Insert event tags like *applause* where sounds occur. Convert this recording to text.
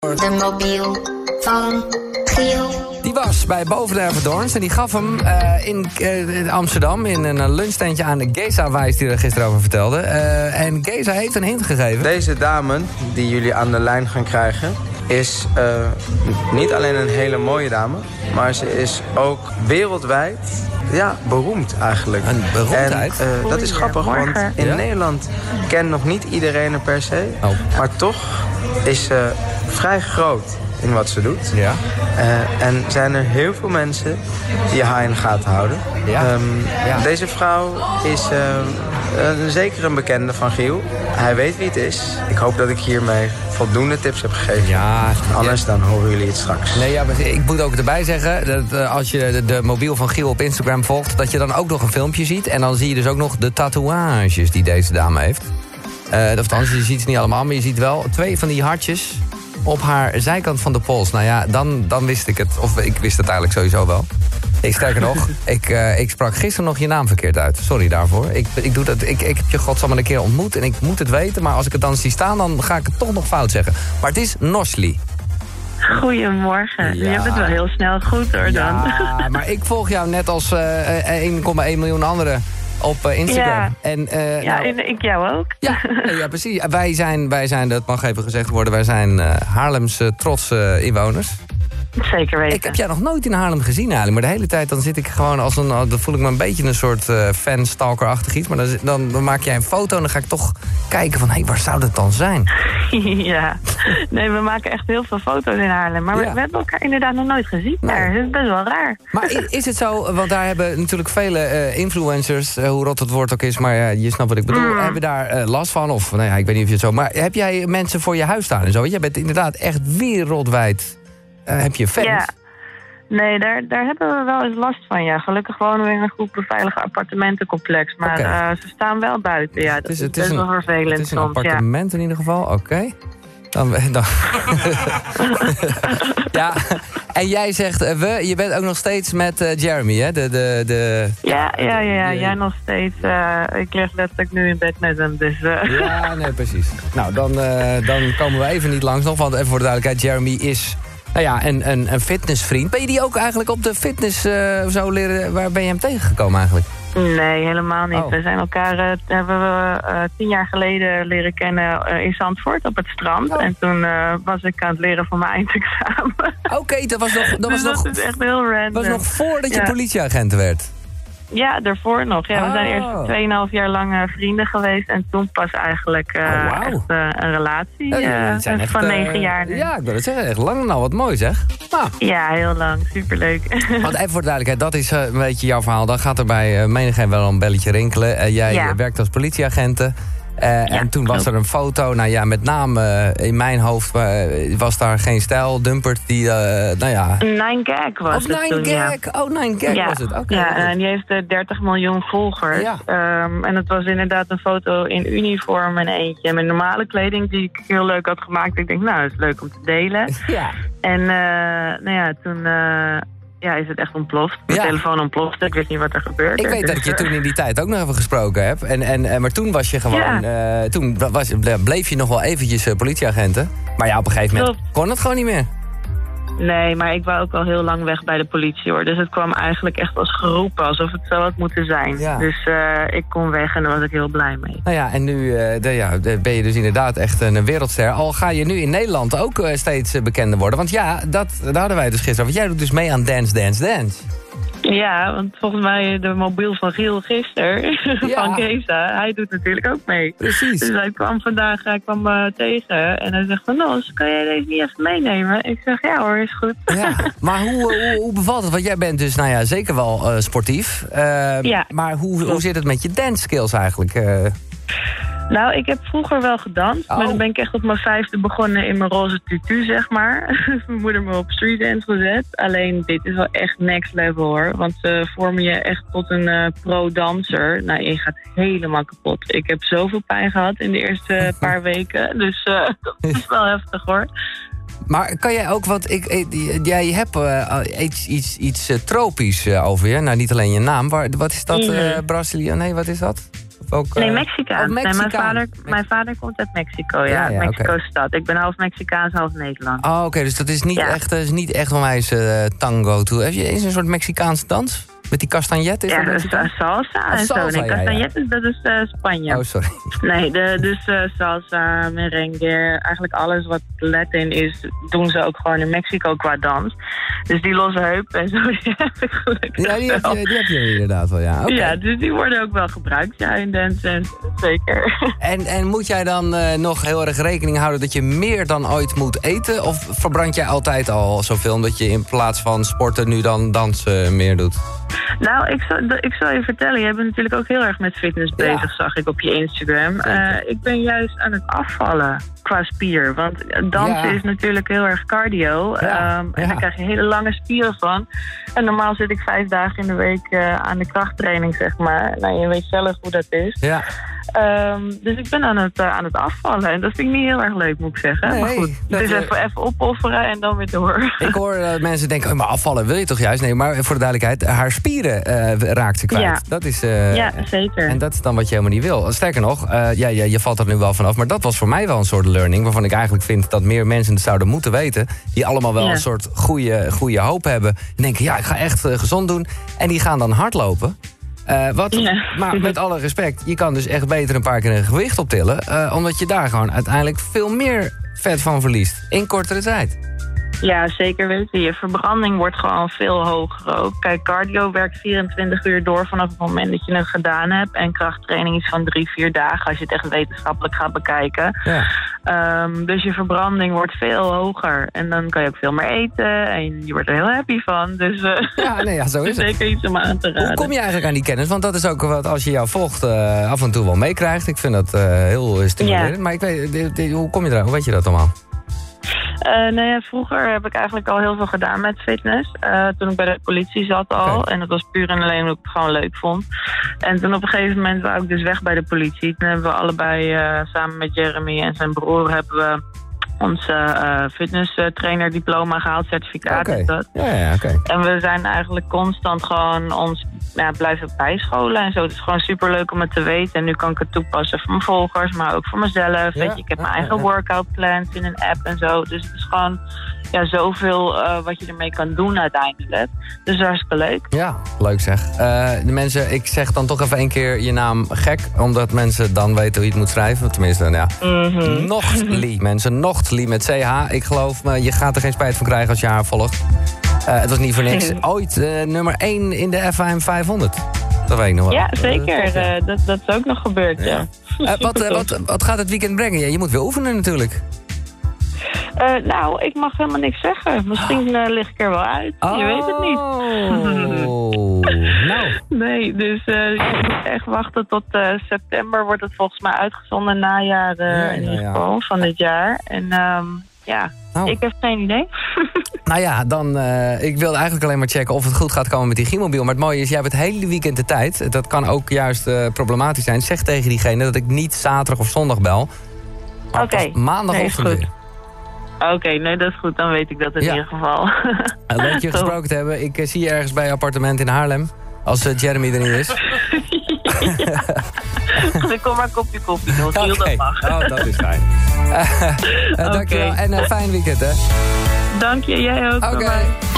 De mobiel van Giel. Die was bij Boven de Everdorns en die gaf hem eh, in eh, Amsterdam... in een uh, lunchtentje aan de Geza-wijs die er gisteren over vertelde. Eh, en Geza heeft een hint gegeven. Deze dame die jullie aan de lijn gaan krijgen... is eh, niet alleen een hele mooie dame... maar ze is ook wereldwijd ja, beroemd eigenlijk. Een beroemdheid? En, eh, dat is grappig, want in Ja? Nederland kent nog niet iedereen haar per se. Oh. Maar toch is ze vrij groot in wat ze doet. Ja. Eh, en zijn er heel veel mensen die haar in de gaten houden. Ja. Ehm, Ja. Deze vrouw is eh, zeker een bekende van Giel. Hij weet wie het is. Ik hoop dat ik hiermee voldoende tips heb gegeven. Ja. Anders dan horen jullie het straks. Nee, ja, maar ik moet ook erbij zeggen dat eh, als je de, de mobiel van Giel op Instagram volgt... dat je dan ook nog een filmpje ziet. En dan zie je dus ook nog de tatoeages die deze dame heeft. Eh of je ziet ze niet allemaal, maar je ziet wel twee van die hartjes... op haar zijkant van de pols. Nou ja, dan, dan wist ik het. Of ik wist het eigenlijk sowieso wel. Ik, sterker nog, *laughs* ik, eh, ik sprak gisteren nog je naam verkeerd uit. Sorry daarvoor. Ik, ik, doe dat, ik, ik heb je godsamme een keer ontmoet en ik moet het weten... maar als ik het dan zie staan, dan ga ik het toch nog fout zeggen. Maar het is Nosli. Goedemorgen. Ja. Je hebt het wel heel snel goed hoor dan. Ja, maar ik volg jou net als eh, eh, 1,1 miljoen anderen op eh, Instagram. Ja. En, eh, Ja, nou, en ik jou ook. ja, nee, *laughs* ja, precies. Wij zijn, wij zijn, dat mag even gezegd worden, wij zijn eh Haarlemse trotse inwoners. Zeker weten. Ik heb jou nog nooit in Haarlem gezien eigenlijk. Maar de hele tijd dan zit ik gewoon als een... Dan voel ik me een beetje een soort eh fan-stalker-achtig iets. Maar dan, dan, dan maak jij een foto en dan ga ik toch kijken van... hé, waar zou dat dan zijn? *laughs* ja. *laughs* Nee, we maken echt heel veel foto's in Haarlem. Maar we- Ja. we hebben elkaar inderdaad nog nooit gezien Nee. daar. Dat is best wel raar. Maar is het zo, want daar hebben natuurlijk vele eh, influencers... eh, hoe rot het woord ook is, maar ja, je snapt wat ik bedoel... Mm. hebben daar eh, last van? Of nou ja, ik weet niet of je het zo... Maar heb jij mensen voor je huis staan en zo? Jij bent inderdaad echt wereldwijd... heb je fans? Ja. Nee, daar, daar hebben we wel eens last van, ja. Gelukkig wonen we in een goed beveiligd appartementencomplex. Maar ze staan wel buiten, ja. Dat Het is, het is best een, wel vervelend het is een soms, ja. appartement in ieder geval, oké. Dan, dan. *laughs* ja, en jij zegt eh, we, je bent ook nog steeds met eh, Jeremy, hè? De, de, de, Ja, ja, ja, ja. Ja. Jij nog steeds. eh, ik lig letterlijk nu in bed met hem, dus... Ja, nee, precies. Nou, dan, dan komen we even niet langs nog. Want even voor de duidelijkheid, Jeremy is nou ja, een, een, een fitnessvriend. Ben je die ook eigenlijk op de fitness zo leren... Waar ben je hem tegengekomen eigenlijk? Nee, helemaal niet. Oh. We zijn elkaar eh, hebben we eh, tien jaar geleden leren kennen eh, in Zandvoort op het strand. Oh. En toen was ik aan het leren voor mijn *laughs* eindexamen. Oké, dat was nog, dat was dus nog, dat is echt heel random. was nog voordat je Ja. politieagent werd. Ja, daarvoor nog. Ja, we zijn Oh. eerst 2,5 jaar lang eh, vrienden geweest. En toen pas eigenlijk eh, Oh, echt eh, een relatie Ja, echt, van eh, negen jaar nu. Ja, ik wil het zeggen. Echt lang nou wat mooi zeg. Nou, Ja, heel lang. Superleuk. *laughs* want even voor de duidelijkheid, dat is een beetje jouw verhaal. Dan gaat er bij menigeen wel een belletje rinkelen. Jij Ja. werkt als politieagente. Eh, en toen was er een foto, nou ja, met name eh, in mijn hoofd eh, was daar geen stijl. Dumpert, die, eh, nou ja... Nine Gag was Of het Nine toen, ja. Gag, oh Nine Gag ja, was het. Oké, ja, en die heeft eh, 30 miljoen volgers. Ja. Ehm, en het was inderdaad een foto in uniform en eentje met normale kleding die ik heel leuk had gemaakt. Ik denk, nou, dat is leuk om te delen. *laughs* ja. en eh, nou ja, toen eh, ja, is het echt ontploft. Mijn Ja. telefoon ontplofte. Ik wist niet wat er gebeurde. Ik weet dat ik je Dus, toen in die tijd ook nog even gesproken heb. En, en, eh, maar toen was je gewoon... eh, toen was, bleef je nog wel eventjes eh, politieagenten. Maar ja, op een gegeven moment kon het gewoon niet meer. Nee, maar ik wou ook al heel lang weg bij de politie hoor. Dus het kwam eigenlijk echt als geroepen, alsof het zo had moeten zijn. Ja. Dus eh, ik kon weg en daar was ik heel blij mee. Nou ja, en nu eh, de, ja, ben je dus inderdaad echt een wereldster. Al ga je nu in Nederland ook eh, steeds bekender worden. Want ja, dat, daar hadden wij dus gisteren over. Jij doet dus mee aan Dance, Dance, Dance. Ja, want volgens mij de mobiel van Giel gisteren, Ja. van Kesa, hij doet natuurlijk ook mee. Precies. Dus hij kwam vandaag hij kwam, eh, tegen en hij zegt van Nos, kan jij deze niet even meenemen? Ik zeg ja hoor, is goed. Ja, *laughs* maar hoe, hoe, hoe bevalt het? Want jij bent dus, nou ja, zeker wel eh, sportief. Eh, Ja. Maar hoe, hoe zit het met je dance skills eigenlijk? Nou, ik heb vroeger wel gedanst, Oh. maar dan ben ik echt op mijn vijfde begonnen in mijn roze tutu, zeg maar. *laughs* mijn moeder me op street dance gezet. Alleen dit is wel echt next level hoor, want ze vormen je echt tot een eh, pro-danser. Nou, je gaat helemaal kapot. Ik heb zoveel pijn gehad in de eerste *laughs* paar weken, dus eh, *laughs* dat is wel heftig hoor. maar kan jij ook, want ik, jij hebt eh, iets, iets, iets tropisch over je. Nou, niet alleen je naam. Waar, wat is dat? Mhm. Brazilië? Nee, wat is dat? Ook, Nee, eh, Mexicaans. oh, Nee, mijn, Mexicaan. vader, mijn vader komt uit Mexico, ja. Ja, ja, Mexico-stad. Ik ben half Mexicaans, half Nederlands. Oh, oké, dus dat is niet Ja. echt, dat is niet echt onwijs eh, tango toe. Heb je eens een soort Mexicaanse dans? Met die castagnet? Is ja, dat dat is eh, salsa Oh, en zo. Nee, ja, ja. castañetes, dat is eh, Spanje. Oh, sorry. Nee, de, dus eh, salsa, merengue, eigenlijk alles wat Latin is, doen ze ook gewoon in Mexico qua dans. Dus die losse heupen en zo, *laughs* die heb ik gelukkig Ja, die heb je, die heb je inderdaad wel, ja. Ja, dus die worden ook wel gebruikt, ja, in dance en zeker. *laughs* En, en moet jij dan eh, nog heel erg rekening houden dat je meer dan ooit moet eten? Of verbrand jij altijd al zoveel omdat je in plaats van sporten nu dan dansen meer doet? Nou, ik zal, ik zal je vertellen, jij bent natuurlijk ook heel erg met fitness Ja. bezig, zag ik op je Instagram. Eh, ik ben juist aan het afvallen qua spier. Want dansen Ja. is natuurlijk heel erg cardio. Ja, ehm, en daar krijg je hele lange spieren van. En normaal zit ik vijf dagen in de week eh, aan de krachttraining, zeg maar. Nou, je weet zelf hoe dat is. Ja. Ehm, dus ik ben aan het, eh, aan het afvallen. En dat vind ik niet heel erg leuk, moet ik zeggen. Nee, maar goed, dus eh, even, even opofferen en dan weer door. *laughs* Ik hoor dat mensen denken, oh, maar afvallen wil je toch juist? Nee, maar voor de duidelijkheid, haar spieren eh, raakt ze kwijt. Ja. Dat is, eh, ja, zeker. En dat is dan wat je helemaal niet wil. Sterker nog, eh, ja, ja, je valt er nu wel vanaf. Maar dat was voor mij wel een soort learning... waarvan ik eigenlijk vind dat meer mensen het zouden moeten weten. Die allemaal wel Ja. een soort goede, goede hoop hebben. En denken, ja, ik ga echt eh, gezond doen. En die gaan dan hardlopen. Eh, wat, Ja. Maar met alle respect, je kan dus echt beter een paar keer een gewicht optillen. eh, omdat je daar gewoon uiteindelijk veel meer vet van verliest. In kortere tijd. Ja, zeker weten. Je verbranding wordt gewoon veel hoger ook. Kijk, cardio werkt 24 uur door vanaf het moment dat je het gedaan hebt. En krachttraining is van drie, vier dagen als je het echt wetenschappelijk gaat bekijken. Ja. Ehm, dus je verbranding wordt veel hoger. En dan kan je ook veel meer eten en je wordt er heel happy van. Dus eh Ja, nee, ja, zo *laughs* is het. zeker iets om aan te Hoe raden. kom je eigenlijk aan die kennis? Want dat is ook wat als je jou volgt eh, af en toe wel meekrijgt. Ik vind dat eh, heel stimulerend. Ja. Maar ik weet, hoe kom je eraan? Hoe weet je dat allemaal? Eh, nou ja, vroeger heb ik eigenlijk al heel veel gedaan met fitness. Eh, toen ik bij de politie zat al. En dat was puur en alleen omdat ik het gewoon leuk vond. En toen op een gegeven moment wou ik dus weg bij de politie. Toen hebben we allebei eh, samen met Jeremy en zijn broer... hebben we ons eh fitness trainer diploma gehaald. Certificaat is dat. Ja, ja, oké. En we zijn eigenlijk constant gewoon ons ja, blijven bijscholen en zo. Het is gewoon super leuk om het te weten. En nu kan ik het toepassen voor mijn volgers, maar ook voor mezelf. Weet je, ik heb mijn eigen workout plans in een app en zo. Dus het is gewoon ja, zoveel eh, wat je ermee kan doen uiteindelijk. Dus hartstikke leuk. Ja, leuk zeg. Eh, de mensen, ik zeg dan toch even één keer je naam gek. Omdat mensen dan weten hoe je het moet schrijven. Tenminste, ja. Mhm. Nochtli, *laughs* mensen. Nochtli met CH. Ik geloof me, je gaat er geen spijt van krijgen als je haar volgt. Eh, het was niet voor niks. *laughs* Ooit eh, nummer 1 in de FAM 500. Dat weet ik nog wel. Ja, Eh, zeker. dat, dat is ook nog gebeurd, ja. Wat, wat, wat gaat het weekend brengen? Je moet weer oefenen natuurlijk. Nou, ik mag helemaal niks zeggen. Misschien *gasps* eh, lig ik er wel uit. Je weet het niet. Oh, *laughs* nou. Nee, dus eh, je moet echt wachten tot september wordt het volgens mij uitgezonden. Najaar Ja, in ieder geval van dit jaar. En ehm, ja, Nou. ik heb geen idee. *laughs* Nou ja, dan, eh, ik wilde eigenlijk alleen maar checken of het goed gaat komen met die Gimobiel. Maar het mooie is, jij hebt het hele weekend de tijd. Dat kan ook juist eh, problematisch zijn. Zeg tegen diegene dat ik niet zaterdag of zondag bel. Oké. pas maandagochtend Nee, weer. Oké, nee, dat is goed. Dan weet ik dat in Ja. ieder geval. Eh, leuk je *laughs* gesproken te hebben. Ik zie je ergens bij je appartement in Haarlem. Als Jeremy er niet is. *laughs* *laughs* ik kom maar een kopje koffie doen. Oké. dat mag. Oh, dat is fijn. *laughs* Eh, eh, Dankjewel Oké. en een fijn weekend, hè. Dank je, jij ook. Oké.